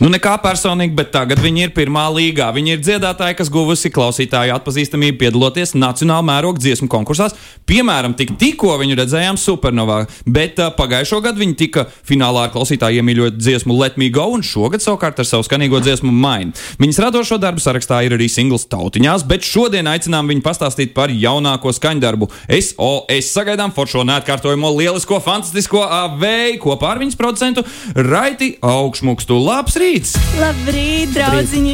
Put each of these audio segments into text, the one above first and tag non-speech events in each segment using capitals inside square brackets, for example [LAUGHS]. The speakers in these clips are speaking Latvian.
Nu, nekā personīgi, bet tagad viņi ir pirmā līgā. Viņi ir dziedātāji, kas guvusi klausītāju atpazīstamību, piedaloties nacionālā mēroga dziesmu konkursās. Piemēram, tik, tikko viņu redzējām Supernovā, bet uh, pagājušo gadu viņi tika finālā ar klausītāju iemīļot dziesmu Let Me Go, un šogad savukārt ar savu skanīgo dziesmu Mine. Viņas radošo darbu sarakstā ir arī singls tautiņās, bet šodien aicinām viņu pastāstīt par jaunāko skaņdarbu. SOS sagaidām foršo neatkārtojamo lielisko, fantastisko AV kopā ar viņas producentu Raiti Augšmukstu. Labs rīts! Labrīt, draugiņi!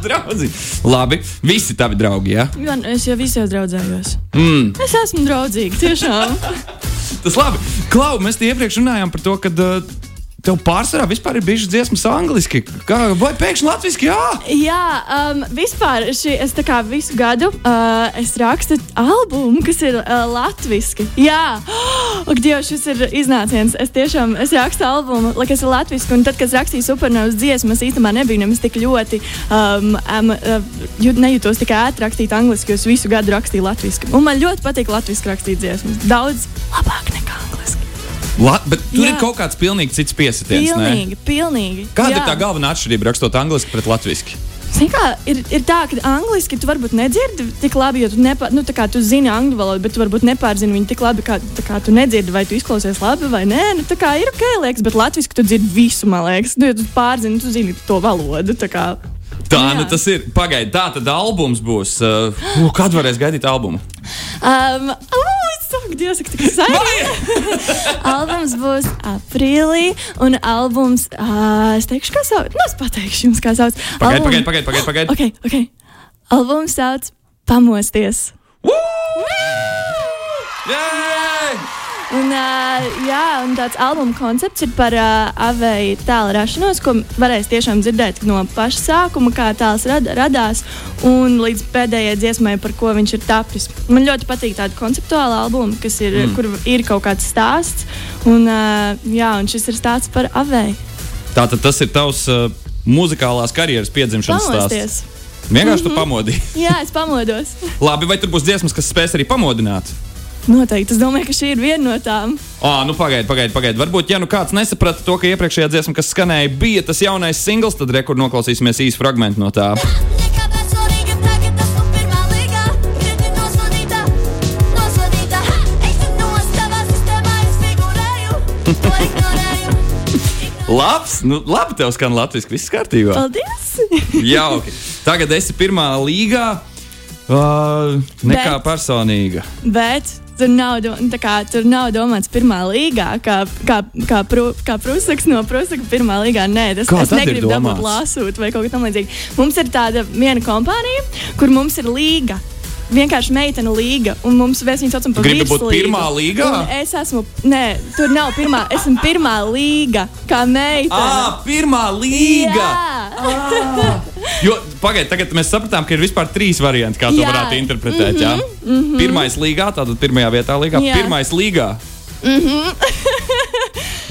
Draugi! [LAUGHS] Labi, visi tavi draugi, jā? Ja? Man, es jau visos draudzējos. Mm. Es esmu draudzīga, tiešām. [LAUGHS] Tas labi. Klau, mēs te iepriekš runājām par to, ka uh, tev pārsvarā vispār ir bijušas dziesmas angliski. Kā, vai pēkšņi latviešu? Jā, Jā, um, vispār šī, es tā kā visu gadu uh, es rakstu albumu, kas ir uh, latviešu. Jā, [GASPS] oh, Dievs, šis ir iznāciens. Es tiešām es rakstu albumu, lai kas ir latviešu. Un tad, kad es rakstīju supernovas dziesmu, es īstenībā nebiju nemaz tik ļoti um, um, uh, jūt, nejūtos tikai ātri rakstīt angliski, jo es visu gadu rakstīju latviešu. Un man ļoti patīk latviešu rakstīt dziesmas. Daudz labāk nekā angliski. La, bet tur Jā. ir kaut kāds pilnīgi cits piesitiens. ne? Pilnīgi, pilnīgi. Kāda jā. ir tā galvenā atšķirība rakstot angliski pret latviešu? Kā, ir, ir tā, ka angliski tu varbūt nedzirdi tik labi, jo tu, nepa, nu, kā tu zini angļu valodu, bet tu varbūt nepārzini viņu tik labi, kā, kā tu nedzirdi, vai tu izklausies labi vai nē. Nu, tā kā ir ok, liekas, bet latviešu tu dzirdi visu, man liekas. Nu, ja tu pārzini, tu zini to valodu. kā. Tā nu tas ir. Pagaidiet, tā tad albums būs. Uh, kad varēs gaidīt albumu? Um, oh, cik tas [LAUGHS] ir. albums būs aprīlī, un albums, uh, es teikšu, kā sauc. Nu, es pateikšu jums, kā sauc. Pagaidiet, pagaidiet, pagaidiet. Pagaid. Ok, ok. Albums sauc Pamosties. Yay! Un, uh, jā, un tāds albuma koncepts ir par uh, avēju tēla rašanos, ko varēs tiešām dzirdēt no paša sākuma, kā tēls rad, radās, un līdz pēdējai dziesmai, par ko viņš ir tapis. Man ļoti patīk tāda konceptuāla albuma, kas ir, mm. kur ir kaut kāds stāsts, un, uh, jā, un šis ir stāsts par avēju. Tātad tas ir tavs uh, muzikālās karjeras piedzimšanas stāsts. Pamosties. Vienkārši mm -hmm. tu pamodīji. Jā, es pamodos. [LAUGHS] Labi, vai tur būs dziesmas, kas spēs arī pamodināt? Noteikti. Es domāju, ka šī ir viena no tām. Ah, nu pagaidiet, pagaidiet. Pagaid. Varbūt, ja nu kāds nesaprata to, ka iepriekšējā dziesma, kas skanēja, bija tas jaunais singls, tad rekur noklausīsimies īsu fragment no tā. [LAUGHS] Labs, nu labi, tev skan latviešu, viss kārtībā. Paldies! [LAUGHS] Jauki. Tagad esi pirmā līgā. Uh, nekā Bet- personīga. Bet tur nav, kā, tur nav domāts pirmā līgā, kā, kā, kā, pru, kā prusaks no prusaka pirmā līgā. Nē, tas Kā es negribu dabūt lāsūt vai kaut kā tamlīdzīga. Mums ir tāda viena kompānija, kur mums ir līga. Vienkārši meitene līga, un mums mēs viņu saucam par Gribi būt pirmā līgā? Un Es esmu, nē, tur nav pirmā, esmu pirmā līga, kā meitene. Ah, pirmā līga! Jā, Jo, pagaidiet, tagad mēs sapratām, ka ir vispār trīs varianti, kā to Jā. varētu interpretēt. Mm -hmm, mm -hmm. Pirmais līgā, tātad pirmajā vietā līgā. Jā. Pirmais līgā. Mm -hmm.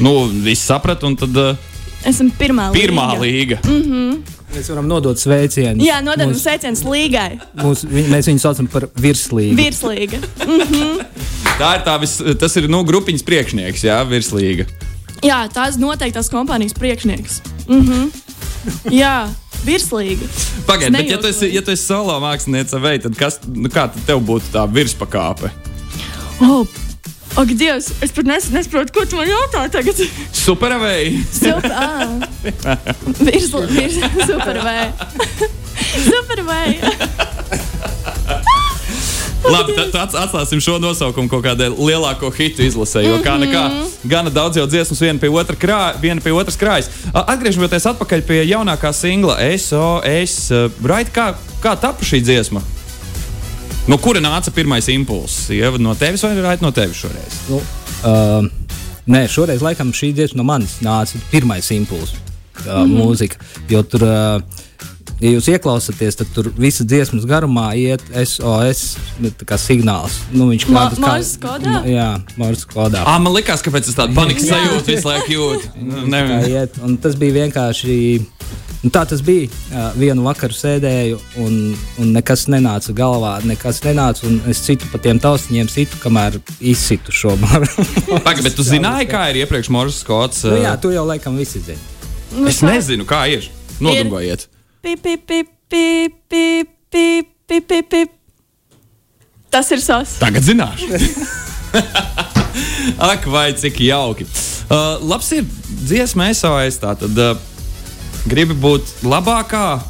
nu, viss saprat, un tad uh, esmu pirmā līga. pirmā līga. Mēs varam nodot sveicienu. Jā, nododam sveicienus līgai. Mūs, vi- mēs viņu saucam par virslīgu. Virslīga. Tā ir tā, vis, tas ir nu, grupiņas priekšnieks, jā, virslīga. Jā, tās noteikti tās kompānijas priekšnieks. Mhm. Jā, virslīgi. Pagaidiet, bet ja tu esi, ja tu esi solo māksliniece vai tad kas, nu, kā tad tev būtu tā virspakāpe? Oh, ak, Dievs, es pat nes, nesaprotu, ko tu man jautā tagad. Supervēja! Super, ah. [LAUGHS] Virsli, virs, super vai. [LAUGHS] Super vai. Labi, tad ats- atstāsim šo nosaukumu kaut kādai lielāko hitu izlasē, jo kā nekā gana daudz jau dziesmas viena pie, otra krā, viena pie otras krājas. Atgriežoties atpakaļ pie jaunākā singla SOS, Raid, kā, kā tapu šī dziesma? No kura nāca pirmais impulss? No tevis vai Raid no tevis šoreiz? Nu, uh, nē, šoreiz laikam šī dziesma no manis nāca pirmais impulss, mm -hmm. mūzika. Jo tur, ja jūs ieklausāties, tad tur visas dziesmas garumā iet SOS tā kā signāls. Nu, viņš Ma- kādas- Morse kodā? Jā, Morse kodā. Ah, man liekas, ka pēc tam tādu panikas sajūtu visu laiku jūt. [LAUGHS] Nu, iet, un tas bija vienkārši Nu, tā tas bija. Vienu vakaru sēdēju, un, un nekas nenāca galvā. Nekas nenāca, un es citu pa tiem taustiņiem, citu, kamēr izsitu šo [LAUGHS] maru. Pagaid, bet tu zināji, kā ir iepriekš Morsas kods? nu, jā, tu jau laikam visi zini. Nu, Es nezinu, kā ir. Nodungojiet. Pip, pip, pip, pip, pip, pip, pip, pip, pip. Tas ir sos. Tagad zināšu. [LAUGHS] Ak, vai cik jauki. Uh, labs ir dziesma, SOS. Tātad uh, gribi būt labākā.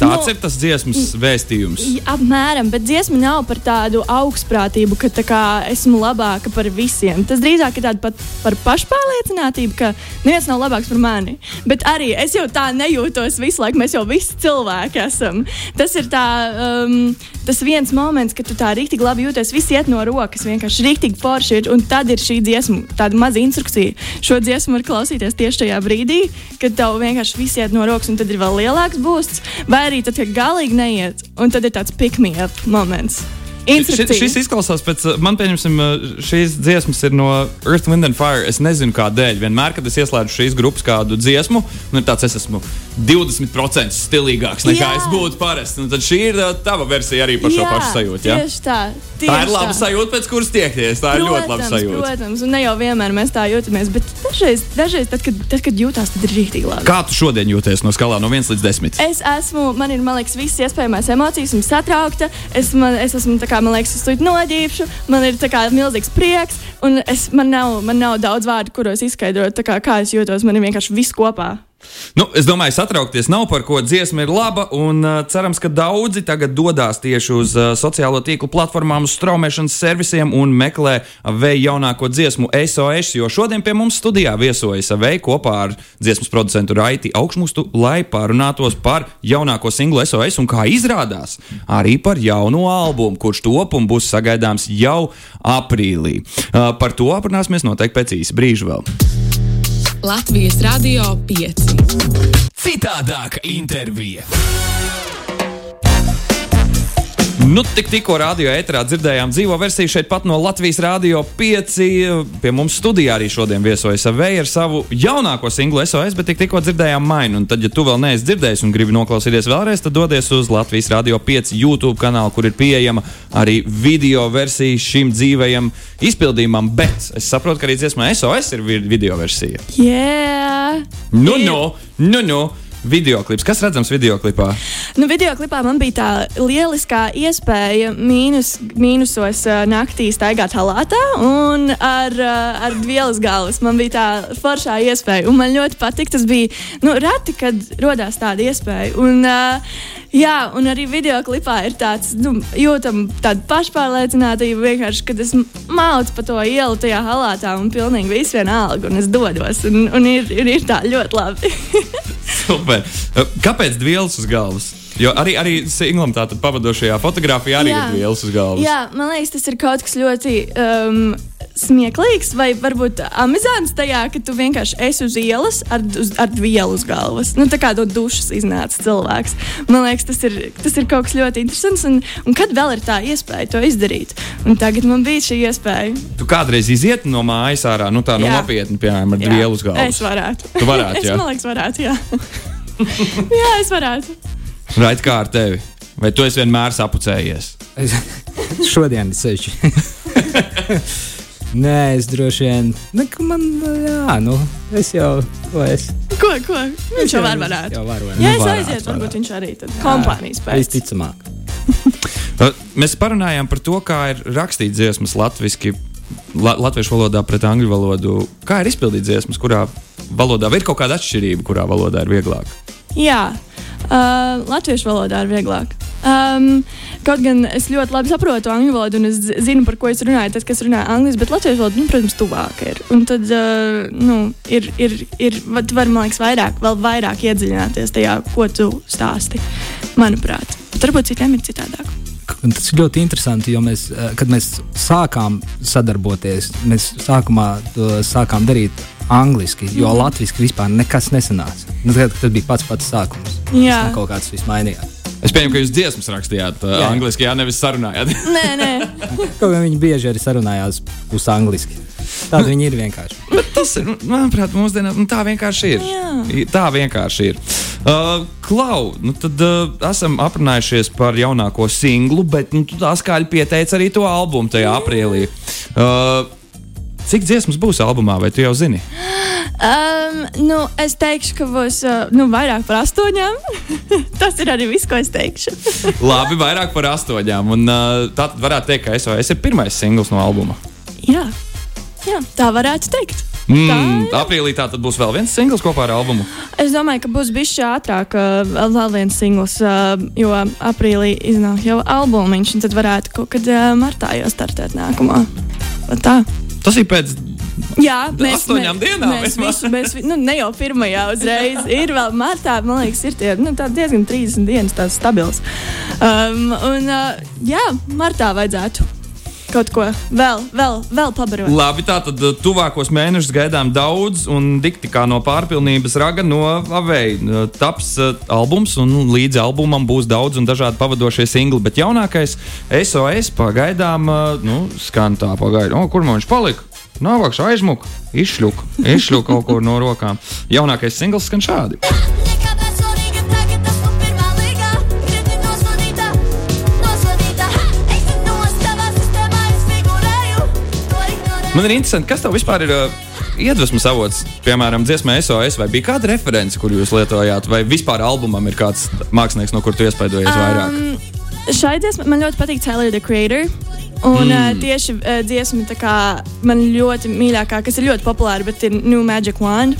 Tāds Nu, ir tas dziesmas vēstījums. Apmēram, bet dziesma nav par tādu augstprātību, ka tā kā, esmu labāka par visiem. Tas drīzāk ir pat par pašpārliecinātību, ka neviens nav labāks par mani. Bet arī es jau tā nejūtos visu laiku. Mēs jau visi cilvēki esam. Tas ir tā, um, tas viens moments, kad tu tā rīktīgi labi jūties. Viss iet no rokas, vienkārši rīktīgi forši. ir, Un tad ir šī dziesma, tāda maza instrukcija. Šo dziesmu var klausīties tieši tajā brīdī, kad tev vienkārši viss iet no rokas, un tad ir vēl lielāks būsts. Vai arī tad, kad galīgi neiet, un tad ir tāds pick-me-up moments. Šis, Instrukcija. šis izklausās pēc, uh, man pieņemsim, uh, šīs dziesmas ir no Earth, Wind and Fire. Es nezinu, kādēļ. Vienmēr, kad es ieslēdzu šīs grupas kādu dziesmu, un ir tāds, es esmu 20% stilīgāks nekā Jā. es būtu parasti. Un tad šī ir uh, tava versija arī par šo Jā, pašu sajūtu. Ja? Tieši tā. Tā ir tieši laba tā. sajūta, pēc kuras tiekties. Tā ir ļoti laba sajūta. Protams, un ne jau vienmēr mēs tā jūtamies, bet dažreiz, dažreiz tad, kad, tad, kad jūtās, tad ir rīktīgi labi. Kā tu šodien jūties no skalā no 1 līdz 10? Es esmu, man ir, man liekas, visas iespējamās emocijas, esmu satraukta. Es, man, es esmu, tā kā, man liekas, es tur noģīpšu, man ir kā milzīgs prieks, un es, man, nav, man nav daudz vārdu, kuros izskaidrot, kā, kā es jūtos. Man ir vienkārši viss kopā. Nu, es domāju, satraukties nav par ko. Dziesma ir laba, un uh, cerams, ka daudzi tagad dodas tieši uz uh, sociālo tīklu platformām, uz straumēšanas servisiem un meklē vēja jaunāko dziesmu SOS. Jo šodien pie mums studijā viesojas vēja kopā ar dziesmas producentu Raiti Augšmustu, lai parunātos par jaunāko singlu SOS un kā izrādās arī par jauno albumu, kurš top un būs sagaidāms jau aprīlī. Uh, par to aprunāsimies noteikti pēc īsa brīža vēl. Latvijas Radio 5. Citādāka intervija. Nu, tik, tikko radio ēterā dzirdējām dzīvo versiju šeit pat no Latvijas Rādio 5. Pie mums studijā arī šodien viesojas Vēja ar savu jaunāko singlu SOS, bet tik, tikko dzirdējām mainu. Un tad, ja tu vēl neesi dzirdējis un gribi noklausīties vēlreiz, tad dodies uz Latvijas Rādio 5 YouTube kanālu, kur ir pieejama arī video versija šim dzīvajam izpildījumam. Bet es saprotu, ka arī dziesmā SOS ir vi- video versija. Jā, Nu, Ir. nu, nu, nu. Video klips. Kas redzams video klipā? Nu, video klipā man bija tā lieliskā iespēja mīnus, mīnusos naktī staigāt halātā un ar, ar vielas galvas. Man bija tā foršā iespēja, un man ļoti patika. Tas bija nu, reti, kad radās tāda iespēja. Un, uh, jā, un arī video klipā ir tāds nu, jūtams, tāda pašpārliecinātība vienkārši, kad es mācu pa to ielu tajā halātā un pilnīgi viss vienalga, un es dodos. Un, un ir, ir, ir tā ļoti labi. [LAUGHS] Super. Kāpēc dvielas uz galvas? Jo arī, arī singlam tātad pavadošajā fotografijā arī Jā. ir dvielas uz galvas. Jā, man liekas, tas ir kaut kas ļoti um, smieklīgs, vai varbūt amizants tajā, ka tu vienkārši esi uz ielas ar, uz, ar vielu uz galvas. Nu, tā kā no dušas iznāca cilvēks. Man liekas, tas ir, tas ir kaut kas ļoti interesants. Un, un kad vēl ir tā iespēja to izdarīt? Un tagad man bija šī iespēja. Tu kādreiz iziet no mājas ārā, nu tā nu, Jā. nopietni, piemēram, ar Jā, dvielu uz galvas. Es varētu. Tu varētu, [LAUGHS] es man liekas, varētu. Jā, [LAUGHS] jā es varētu. Rait kā ar tevi? Vai tu esi vienmēr sapucējies? Es, [LAUGHS] šodien seši. Nē, es droši vien. Ka man, jā, nu, es jau. Es? Ko, ko? Viņš jau var varētu. Jau Ja ne? es Nu, varētu, aizietu, varbūt varētu. viņš arī tad kompānijas pēc. Visticamāk. [LAUGHS] Uh, Mēs parunājām par to, kā ir rakstīt dziesmas latviešu. La, latviešu valodā pret angļu valodu. Kā ir izpildīt dziesmas, kurā valodā ir kaut kāda atšķirība, kurā valodā ir vieglāk? Jā, uh, latviešu valodā ir vieglāk. Um, kaut gan es ļoti labi saprotu angļu valodu, un es zi- zinu, par ko es runāju, tad, kad es runāju angliski, bet latviešu valoda, nu, protams, tuvāk ir. Un tad, uh, nu, ir, ir, ir va- tu vari, man liekas, vairāk, vēl vairāk iedziļināties tajā, ko tu stāsti, manuprāt. Varbūt citiem ir citādāk. Tas ir ļoti interesanti, jo mēs, eh, kad mēs sākām sadarboties, mēs sākumā to sākām darīt angliski, jo Mhm. latviešu vispār nekas nesanāca. Nu, tas tas bija pats pats sākums. Jā. Kaut kāds viss mainījās. Es pieņemu, ka jūs dziesmas rakstījāt uh, Jā. angliski, jā, nevis sarunājāt. [LAUGHS] Nē, nē. [LAUGHS] Kaut kā viņi bieži arī sarunājās pusangļuiski. Tāda viņi ir vienkārši. [LAUGHS] Bet tas ir, nu, manuprāt, mūsdienās nu, tā vienkārši ir. Jā. Tā vienkārši ir. Uh, Klau, nu tad uh, esam aprunājušies par jaunāko singlu, bet nu, tu tā skaļi pieteici arī to albumu tajā aprīlī. Uh, cik dziesmas būs albumā, vai tu jau zini? Um, nu, es teikšu, ka būs uh, nu, vairāk par astoņām. [LAUGHS] Tas ir arī viss, ko es teikšu. [LAUGHS] Labi, vairāk par astoņām. Un, uh, tā tad varētu teikt, ka SOS ir pirmais singls no albuma. Jā, Jā tā varētu teikt. Mm, aprīlī tā tad būs vēl viens singls kopā ar albumu. Es domāju, ka būs bijis ātrāk, uh, vēl, vēl viens singls, jo aprīlī iznāk jau albumiņš, un tad varētu kaut kad martā jau startēt nākamo. Va Tā. Tas ir pēc Jā, mēs Astoņām dienām Mēs visu, mēs, nu, ne jau pirmajā uzreiz. Ir vēl martā, man liekas, ir tie nu, diezgan 30 dienas tāds stabils. Um, un, uh, jā, martā vajadzētu kaut ko vēl, vēl, vēl pabarot. Labi, tā tad uh, tuvākos mēnešus gaidām daudz, un diktikā no pārpilnības raga no Aveja taps uh, albums, un līdz albumam būs daudz un dažādi pavadošie singli. Bet jaunākais SOS pagaidām, nu, skan tā pagaidām. Kur man viņš palika? Nāvāks aizmuka, izšļuka, izšļuka kaut kur no rokām. Jaunākais singls skan šādi. Man ir interesanti, kas tev vispār ir uh, iedvesmas avots, piemēram, dziesmai SOS, vai bija kāda reference, kur jūs lietojāt, vai vispār albumam ir kāds mākslinieks, no kur tu iespaidojies vairāk? Um, šai dziesmai man ļoti patīk Tyler the Creator. Un mm. uh, tieši uh, dziesma, kā man ļoti mīļākā, kas ir ļoti populāra, bet ir New Magic Wand.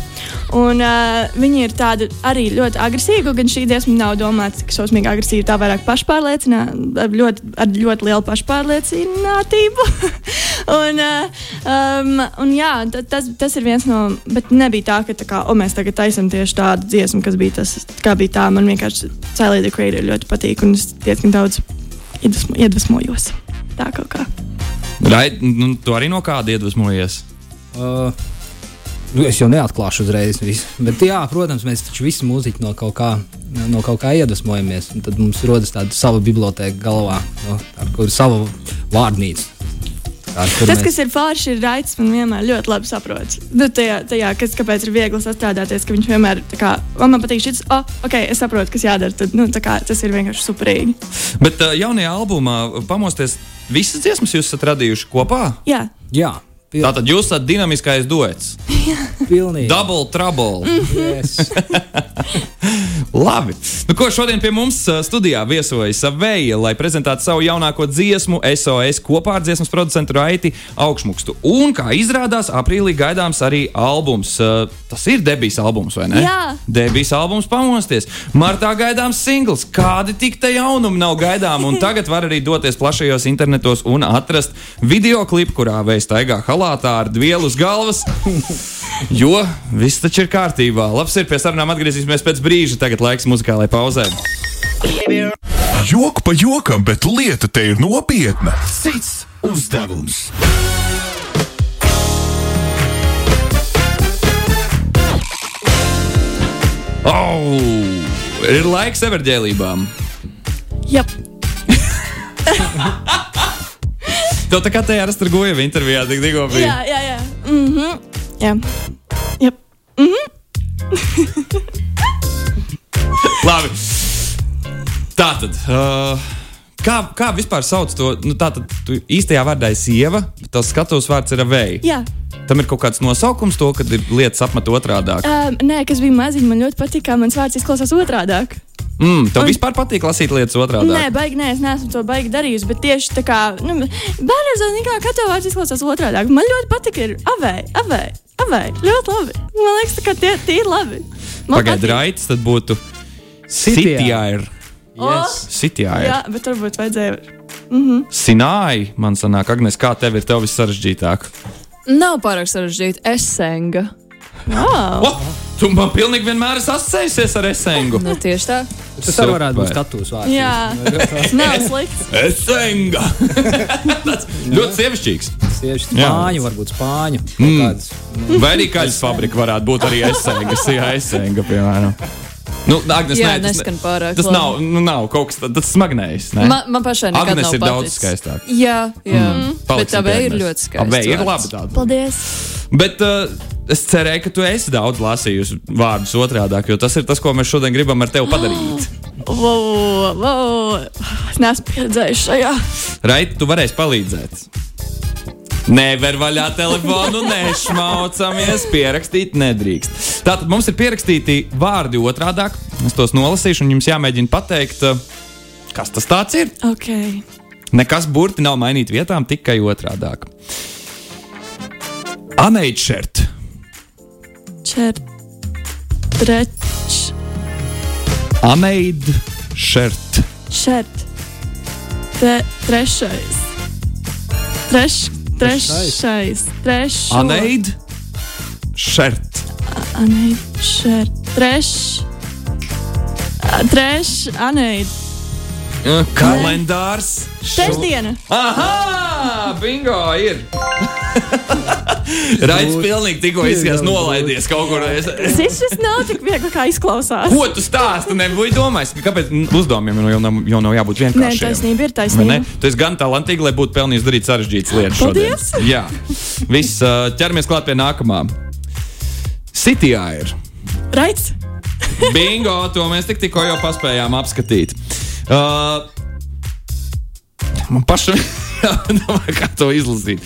Un uh, viņi ir tādi arī ļoti agresīvi, gan šī dziesma nav domāta tik šausmīgi agresīva, tā vairāk pašpārliecināta, ar ļoti, ar ļoti lielu pašpārliecinātību. [LAUGHS] un, uh, um, un jā, ta- tas, tas ir viens no, bet nebija tā, ka tā kā, o, mēs tagad taisam tieši tādu dziesmu, kas bija tas, kā bija tā. Man vienkārši the Creator ļoti patīk, un es diezgan daudz iedvesmo, iedvesmojos. Tā kaut kā. Rai, nu, tu arī no kāda iedvesmojies? Uh, nu, es jau neatklāšu uzreiz visu. Bet, jā, protams, mēs taču visi mūziķi no kaut kā, no kaut kā iedvesmojamies. un Tad mums rodas tāda sava biblioteka galvā, no, ar kuru savu vārnīcu. Tas, mēs- kas ir forši, ir raids, man vienmēr ļoti labi saprot. Nu, tajā, tajā kas, kāpēc ir viegli sastrādāties, ka viņš vienmēr kā, "O, man patīk šis, oh, ok, es saprotu, kas jādara. Tad, nu, tā kā, tas ir vienkārši superīgi. Bet uh, jaunajā albumā pamosties visas dziesmas jūs esat radījuši kopā. Jā, Jā, pil, Tātad jūs esat dinamiskais duets. [LAUGHS] pilnīgi. Double trouble. Yes. [LAUGHS] Labi. Nu, ko šodien pie mums studijā viesojas Aveja, lai prezentētu savu jaunāko dziesmu, SOS kopā ar dziesmas producentu Raiti Augšmukstu. Un, kā izrādās, aprīlī gaidāms arī albums. Tas ir debijas albums, vai ne? Jā. Debijas albums pamosties. Martā gaidāms singls. Kādi tik te jaunumi nav gaidām? Un [LAUGHS] tagad var arī doties plašajos internetos un atrast video klipu, kurā veids taigā halātā ar dvielu uz galvas. [LAUGHS] Jo viss taču ir kārtībā. Labs ir pie sarunām atgriezīsimies pēc brīža. Tagad laiks muzikālajai pauzē. Joku pa jokam, bet lieta te ir nopietna. Cits uzdevums. Oh! Ir laiks everģēlībām. jā. [LAUGHS] Tev tā kā tajā Rasturgojeva intervijā tik tikko bija. Jā, jā, jā. Mm -hmm. Jā. jā. [LAUGHS] Labi. Tā tad. Uh, kā, kā vispār sauc to? Nu, tā tad īstajā vārdā ir sieva, bet tavs skatuves vārds ir aveja. jā. Tam ir kaut kāds nosaukums, to, kad ir lietas apmet otrādi. Um, nē, kas bija maziņš, man ļoti patīk, kā mans vārds izklausās otrādi. Mm, tev Un- vispār patīk lasīt lietas otrādi. Nē, baigi, nē, es neesmu to baigi darījusi, bet tieši tā kā nu, bērns zina, kā tev vārds izklausās otrādi. Man ļoti patīk, ir avē, avē, avē. Ļoti labi. Man liekas, kā tie, tie ir labi. Pagaidiet, raids, tad būtu Sitijā. Sitijā. Yes. Sitijā. Jā, bet varbūt vajadzēja. Sināji, man sanāk, Agnes, kā tev ir tev viss sarežģītāk? Nav pārāk sarežģīti. Esenga. Wow. Oh, tu man pilnīgi vienmēr esi asociējies ar esengu. Nu, tieši tā. Tas arī varētu būt skatuves vārds. Jā, [LAUGHS] nav slikts. Esenga! [LAUGHS] Tas ļoti sievišķīgs. Jā. spāņu, varbūt spāņu. Mm. Kāds, Vai arī kaļas fabrika varētu būt arī esenga, jā, esenga, piemēram. Nu, Agnes, Jā, nē, tas, neskan pārāk tas labi. nav, nu, nav kaut kas tāds - smagnējs. ne? Man, man pašai nekad Agnes nav ir daudz paticis. skaistāka. Jā, jā. Mm. bet Paliksim tā pie vēja ir ļoti skaista. Tā vēja ir labi tāda. Paldies! Bet uh, es cerēju, ka tu esi daudz lasījusi vārdus otrādi, jo tas ir tas, ko mēs šodien gribam ar tevi padarīt. [GASPS] Wow, wow. Es neesmu pieredzējis šajā. Raiti, tu varēsi palīdzēt. Nevar vaļā telefonu, nešmaucamies, pierakstīt nedrīkst. Tātad mums ir pierakstīti vārdi otrādi. Es tos nolasīšu, un jums jāmēģina pateikt, uh, kas tas ir. Ok. Nekas burti nav mainīts vietām, tikai otrādi. Aneitšert, Čer. Treč. aneidšert, Šert. Te, trešais. Treš, trešais. Trešais. Aneid. Šert. Treš. A, Treš. Aneid. Kalendārs. Trešdiena. Aha! Bingo! Ir! [LAUGHS] Raidījums pilnīgi tikko izskatās nolaidies kaut kur. Zini, šis nav tik viegli, kā izklausās. ko tu stāsti? Nebūtu domājis, ka kāpēc uzdevumiem jau nav, jau nav jābūt Nē, vienkāršiem. taisnība ir taisnība. ne? Tu esi gan talantīgi, lai būtu pelnījis darīt sarežģītas lietas. Paldies! Šodien. Jā, viss ķeramies klāt pie nākamā. Citijā ir. Raits. Bingo, to mēs tik, tikko jau paspējām apskatīt. Uh, man pašam [LAUGHS] jādomā, kā to izlasīt.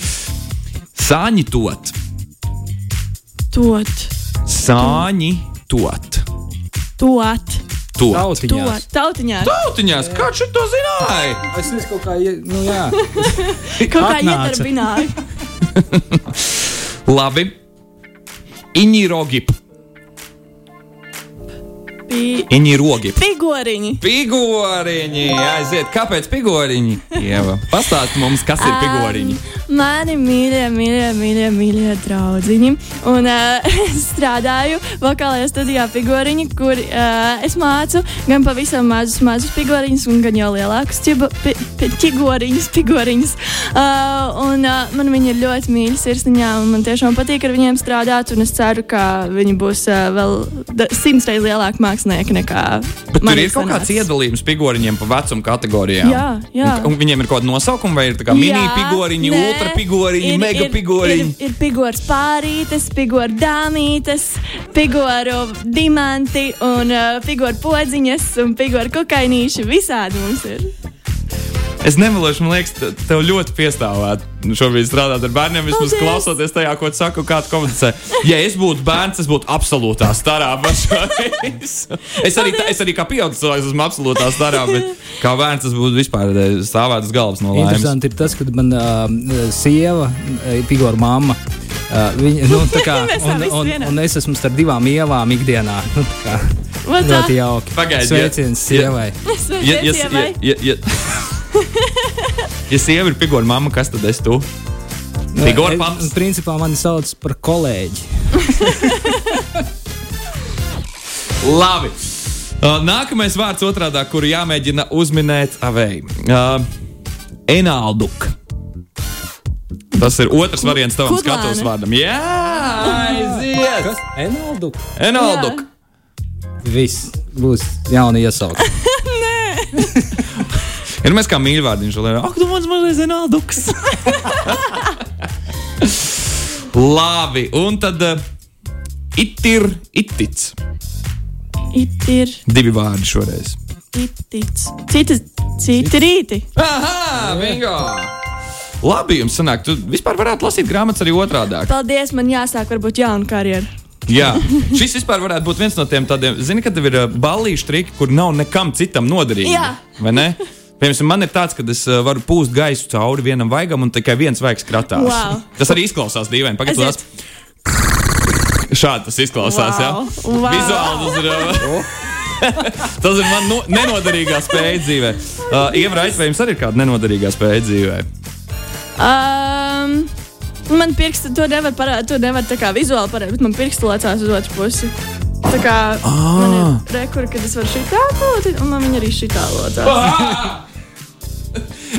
Sāņi tot. Tot. Sāņi tot. Tot. Tot. Tautiņās. Tautiņā. Tautiņās, kā šī to zināja? Es nezinu, kaut kā, ie- nu jā. [LAUGHS] Kaut kā Atnāca. iedarbināja. [LAUGHS] Labi. Iņirogip. Pi- Iņirogip. Pigoriņi. Pigoriņi, aiziet. Kāpēc pigoriņi? Ieva, pastāsti mums, kas ir pigoriņi. Mani mīļie, mīļie, mīļie, mīļie draugiņi. Un uh, [LAUGHS] es strādāju vokālajā studijā Pigoriņi, kur uh, es mācu gan pavisam mazus, mazus pigoriņus, gan jau lielākus ķigoriņus, pigoriņus. Uh, un uh, man viņi ir ļoti mīļi sirsniņā, un man tiešām patīk ar viņiem strādāt. Un es ceru, ka viņi būs uh, vēl simts reizes lielāki mākslinieki nekā Bet tur ir kaut kāds iedalījums pigoriņiem pa vecuma kategorijām. Jā, jā. Un, un viņiem ir kaut kāda nosaukuma, vai ir tā kā mini Jā, pigoriņi, nē, ultra pigoriņi, ir- mega ir-. Ir, pigors pārītes, pigors dāmītes, pigoru diamanti un uh, pigoru podziņas un pigoru kokainīši. Visādi mums ir. Es nemelošu, man liekas, te- tev ļoti piestāvētu šobrīd strādāt ar bērniem. Vismaz Paldies! klausoties tajā, ko tu saki, un kā tu komunicē. Ja es būtu bērns, es būtu absolūtā starā pašreiz. Es arī, tā- es arī kā pieaugušs cilvēks esmu absolūtā starā, bet kā bērns tas būtu vispār eh, stāvēt uz galvas no laimes. Interesanti ir tas, ka man uh, sieva, uh, Pigora mamma, uh, viņa, nu, tā kā, [LAUGHS] un, un, un es esmu starp divām ievām ikdienā. [LAUGHS] Nu, ļoti jauki. Pagaidi, ja- Sveiciens [LAUGHS] sievai. Ja, ja, ja, ja, ja, ja [LAUGHS] sieva ir figūra mamma, kas tad es tu? Figūra Es- paps. Principā mani sauc par kolēģi. [LAUGHS] Labi. Uh, nākamais vārds otrādā, kuru jāmēģina uzminēt avei. Uh, Enalduk. Tas ir otrs variants tavam Kudlāne. skatuves vārdam. Jā, aiziet! Kas? Enaldu? Enalduk. Viss būs jauni iesaukti. [LAUGHS] Ir mēs kā mīļvārdiņš, lai ak, tu mans mazais Enalduks. [LAUGHS] Labi, un tad uh, itir, itic. It ir Divi vārdi šoreiz. itic. Citi, citi rīti. Aha, bingo! Labi, jums sanāk, tu vispār varētu lasīt grāmatas arī otrādi. Paldies, man jāsāk varbūt jauna karjera. Jā, šis vispār varētu būt viens no tiem tādiem, zini, kad tev ir uh, ballīšu triki, kur nav nekam citam noderīgi. Jā. Vai ne? Piemēram, man ir tāds, ka es uh, varu pūst gaisu cauri vienam vaigam, un tikai viens vaigs kratās. Wow. Tas arī izklausās dīvaini. Aiziet. Šādi tas izklausās. Wow. Ja? Wow. Vizuāli tas [LAUGHS] ir. Tas ir man no, nenoderīgā spēja dzīvē. Uh, Ievra, vai jums arī ir kāda nenoderīgā spēja dzīvē? Um, man pirksti to nevar parādīt, to nevar tā kā vizuāli parādīt, bet man pirksti lecās uz otru pusi. Tā kā ah. man ir rekurbi, kad es varu šitā lotīt, un man viņa arī šitā lotās. [LAUGHS]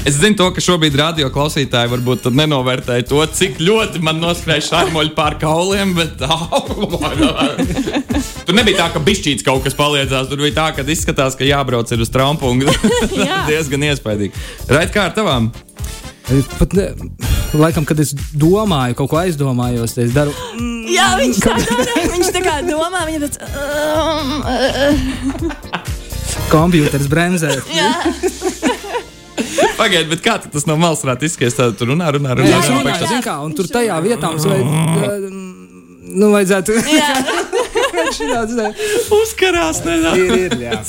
Es zinu, to, ka šobrīd radio klausītāji varbūt tad nenovērtēja to, cik ļoti man noskrēja šādi pāri kauliem. Bet, [LAUGHS] tur nebija tā, ka bišķīts kaut kas palīdzās. Tur bija tā, ka izskatās, ka jābrauc ir uz trumpu. [LAUGHS] [LAUGHS] Jā. diezgan iespaidīgi. Rait kā ar tavām? Pat, ne, laikam, kad es domāju, kaut ko aizdomājos, tad es daru. Jā, viņš tā dara. Viņš tā kā domā, viņa tāds. Um, uh, Komputers bremzē. Jā, Pagaidiet, bet kā tas no malas varētu izskatīties? Tad tur runā, runā, runā. Jā, runā, jā, pēkšņi jā, zin kā, un tur tajā vietā mums vajag, nu, vajadzētu. jā. [LAUGHS] Uzkarās, nedaudz. ir, ir, jā.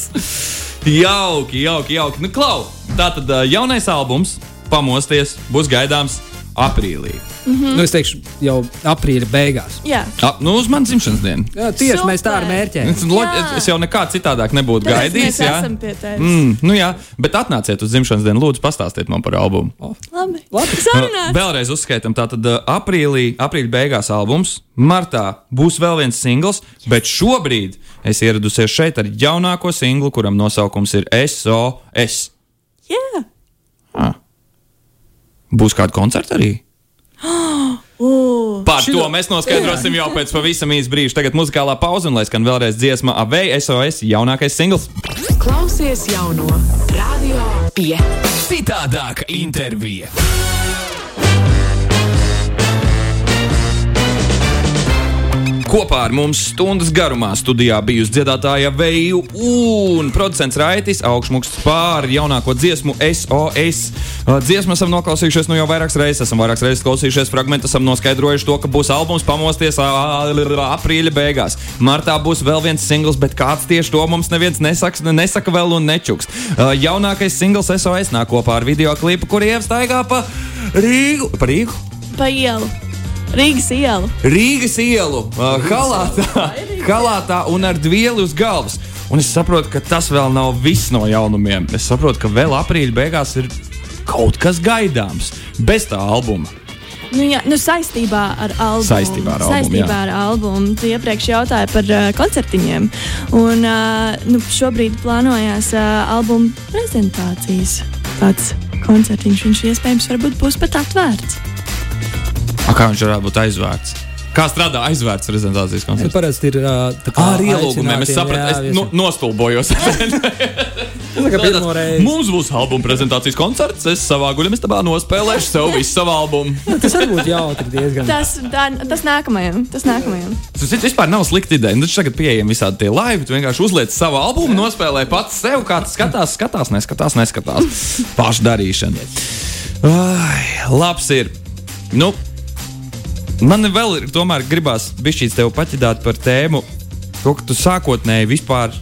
Jauki, jauki, jauki. Nu, klau, tā tad jaunais albums, pamosties, būs gaidāms aprīlī. Nu, es teikšu, jau aprīļa beigās. jā. Ap, nu, uz manas dzimšanas dienu. Jā, tieši Super. mēs tā ar mērķiem. Es, loģ, Jā. es jau nekā citādāk nebūtu gaidījis. Mēs Jā, esam pie tevis. mm, nu jā, bet atnāciet uz dzimšanas dienu, lūdzu, pastāstiet man par albumu. Labi. Labi. Sarunāts. Vēlreiz uzskaitam, tātad uh, aprīlī, aprīļa beigās albums, martā būs vēl viens singls, bet šobrīd es ieradusies šeit ar jaunāko singlu, kuram nosaukums ir SOS. Jā. Būs kāda koncerta arī? Uh, [GASPS] Par to mēs noskaidrosim jau pēc pavisam īsa brīža. Tagad muzikālā pauze, un lai skan vēlreiz dziesma Avei SOS jaunākais singls. Klausies jauno Radio 5. Citādāka intervija. Kopā ar mums stundas garumā studijā bijusi dziedātāja Veju un producents Raitis augšmuksts pār jaunāko dziesmu SOS. Uh, Dziesmu esam noklausījušies nu jau vairākas reizes, esam vairākas reizes klausījušies fragment, esam noskaidrojuši to, ka būs albums pamosties aprīļa beigās. Martā būs vēl viens singls, bet kāds tieši to mums neviens nesaks, nesaka vēl un nečuks. Uh, Jaunākais singls SOS nāk kopā ar video klipu, kur ievstaigā pa Rīgu. Pa Rīgu? pa ielu. Rīgas ielu. Rīgas ielu, uh, halātā, halātā un ar dvieli uz galvas. Un es saprotu, ka tas vēl nav viss no jaunumiem. Es saprotu, ka vēl aprīļa beigās ir kaut kas gaidāms bez tā albuma. Nu, jā, nu, saistībā ar albumu. Saistībā ar albumu, Saistībā jā. ar albumu. Tu iepriekš jautāji par uh, koncertiņiem. Un, uh, nu, šobrīd plānojas uh, albuma prezentācijas. Tāds koncertiņš, viņš iespējams varbūt būs pat atvērts. A, kā viņš varētu būt aizvērts? Kā strādā aizvērts prezentācijas Tas koncerts? parasti ir tā kā Ar ielūgumiem es sapratu, jā, es viesiem. nu, nostulbojos. [LAUGHS] Tā kā pirmo reizi. Mums būs albuma prezentācijas koncerts. Es savā guļamistabā nospēlēšu sev visu savu albumu. [LAUGHS] Tas arī būtu jautri diezgan. Tas, tā, tas nākamajam. Tas nākamajam. Tas vispār nav slikta ideja. Nu, taču tagad pieejami visādi tie laivi. Tu vienkārši uzliec savu albumu, nospēlē pats sev, kā tas skatās, skatās, neskatās, neskatās. Pašu darīšana. Ai, labs ir. Nu, man vēl ir, tomēr gribās bišķīt tev paķidāt par tēmu, to, ka tu sākotnēji vispār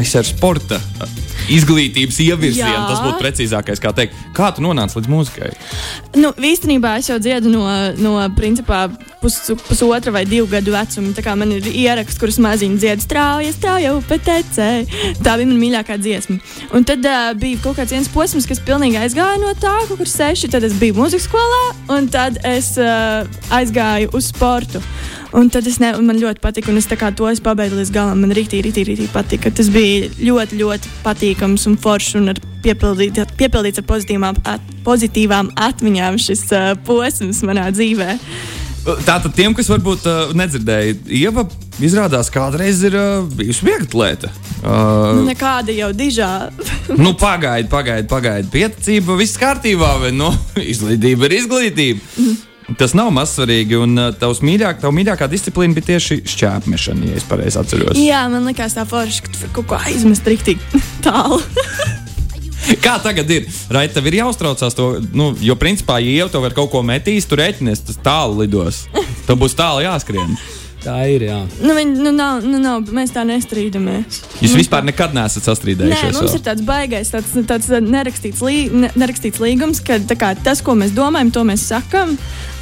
esi ar sporta izglītības ievirzienu. Tas būtu precīzākais, kā teikt. Kā tu nonāci līdz mūzikai? Nu, īstenībā es jau dziedu no, no principā, pus, pusotra vai divu gadu vecuma. Tā kā man ir ieraksts, kurus maziņi dziedā strauji, strauji upē tecē. Tā bija mana mīļākā dziesma. Un tad uh, bija kaut kāds viens posms, kas pilnīgi aizgāja no tā, kaut kur seši. Tad es biju mūzikas skolā, un tad es uh, aizgāju uz sportu. Un tad es ne, un man ļoti patika, un es to es pabeidzu līdz galam. Man rītīgi, rītīgi, rītīgi patika. Tas bija ļoti, ļoti patīkams un foršs un ar piepildīt, piepildīts ar pozitīvām, at, pozitīvām atmiņām šis uh, posms manā dzīvē. Tātad tiem, kas varbūt uh, nedzirdēja, Ieva izrādās kādreiz ir uh, bijusi vieglatlēta. Uh, Nu, nekāda jau dižā. [LAUGHS] nu, pagaidi, pagaidi, pagaidi. Pieticība viss kārtībā, vai nu, [LAUGHS] izglītība ir izglītība. Tas nav mazsvarīgi, un uh, tavs mīļāk, tava mīļākā disciplīna bija tieši šķērsmešana, ja es pareizi atceros. Jā, man liekas, tā forša, ka tu kaut ko aizmest rīktīgi [LAUGHS] tālu. Kā tagad ir? Raita, tev ir jāuztraucās to, nu, jo principā, ja jau tev ir kaut ko metīs, tur rēķinies, tas tālu lidos. Tev būs tālu jāskrien. Tā ir. Jā. nu, viņi, nu, nav, nu, nav, mēs tā nestrīdamies. Jūs vispār nekad neesat Nē, sastrīdējušies. mums vēl? ir tāds baisais, tāds, tāds nerakstīts, lī, ne, nerakstīts līgums, ka tā kā, tas, ko mēs domājam, to mēs sakam.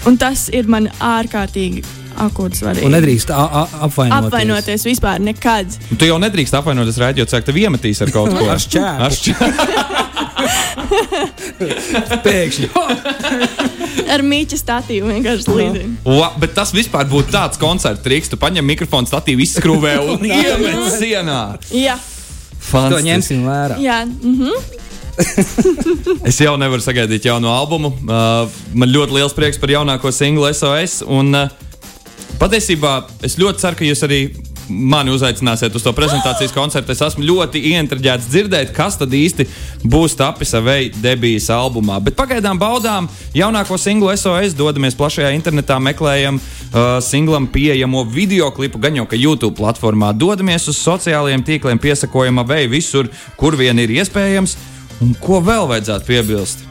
Un tas ir man ārkārtīgi akūts svarīgi. Un nedrīkst apvainoties. apvainoties vispār nekad. Tu jau nedrīkst apvainoties rādījot, ka tev iemetīs ar kaut ko. Ar šķēpu. [LAUGHS] [LAUGHS] Pēkšņi. [LAUGHS] Ar mīķa statīvu vienkārši līdzi. Ua, bet tas vispār būtu tāds koncerts, triks. Tu paņem mikrofonu, statīvu izskrūvē un [LAUGHS] iemet sienā. Jā, To Fantastiski. ņemsim vērā. jā. Mhm. Es jau nevaru sagaidīt jaunu albumu. Uh, man ļoti liels prieks par jaunāko singlu SOS. Un, uh, patiesībā es ļoti ceru, ka jūs arī mani uzaicināsiet uz to prezentācijas koncertu. Es esmu ļoti ieinteresēts dzirdēt, kas tad īsti būs tapis savai debijas albumā. Bet pagaidām baudām jaunāko singlu SOS, dodamies plašajā internetā, meklējam uh, singlam pieejamo video klipu, gan jau ka YouTube platformā. Dodamies uz sociālajiem tīkliem, piesakojam vai visur, kur vien ir iespējams. Un ko vēl vajadzētu piebilst?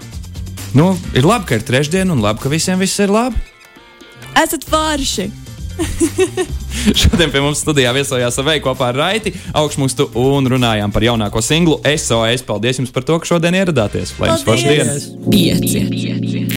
Nu, ir labi, ka ir trešdiena, un labi, ka visiem viss ir labi. Esat forši! [LAUGHS] Šodien pie mums studijā viesojās Aveja kopā ar Raiti, augšmustu un runājām par jaunāko singlu SOS. Paldies jums par to, ka šodien ieradāties. Lai jums forša Paldies! diena! Pieci.